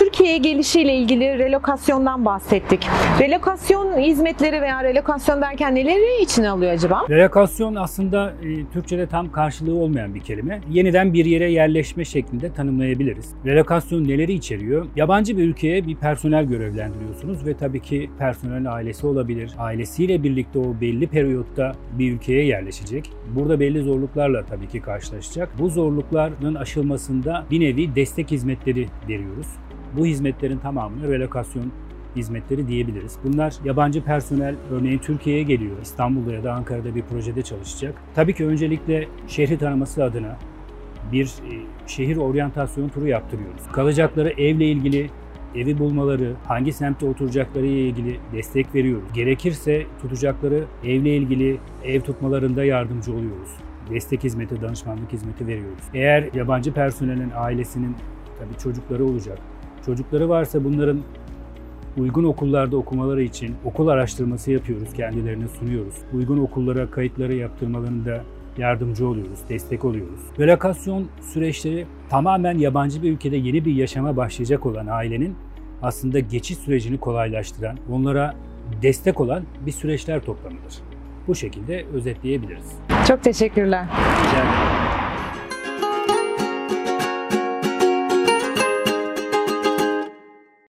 Türkiye'ye gelişiyle ilgili relokasyondan bahsettik. Relokasyon hizmetleri veya relokasyon derken neleri içine alıyor acaba? Relokasyon aslında e, Türkçe'de tam karşılığı olmayan bir kelime. Yeniden bir yere yerleşme şeklinde tanımlayabiliriz. Relokasyon neleri içeriyor? Yabancı bir ülkeye bir personel görevlendiriyorsunuz ve tabii ki personelin ailesi olabilir. Ailesiyle birlikte o belli periyotta bir ülkeye yerleşecek. Burada belli zorluklarla tabii ki karşılaşacak. Bu zorlukların aşılmasında bir nevi destek hizmetleri veriyoruz. Bu hizmetlerin tamamını relokasyon hizmetleri diyebiliriz. Bunlar yabancı personel örneğin Türkiye'ye geliyor. İstanbul'da ya da Ankara'da bir projede çalışacak. Tabii ki öncelikle şehri tanıması adına bir e, şehir oryantasyon turu yaptırıyoruz. Kalacakları evle ilgili evi bulmaları, hangi semtte oturacakları ile ilgili destek veriyoruz. Gerekirse tutacakları evle ilgili ev tutmalarında yardımcı oluyoruz. Destek hizmeti, danışmanlık hizmeti veriyoruz. Eğer yabancı personelin ailesinin tabii çocukları olacak. Çocukları varsa bunların uygun okullarda okumaları için okul araştırması yapıyoruz, kendilerine sunuyoruz. Uygun okullara kayıtları yaptırmalarında yardımcı oluyoruz, destek oluyoruz. Relokasyon süreçleri tamamen yabancı bir ülkede yeni bir yaşama başlayacak olan ailenin aslında geçiş sürecini kolaylaştıran, onlara destek olan bir süreçler toplamıdır. Bu şekilde özetleyebiliriz. Çok teşekkürler. Rica ederim.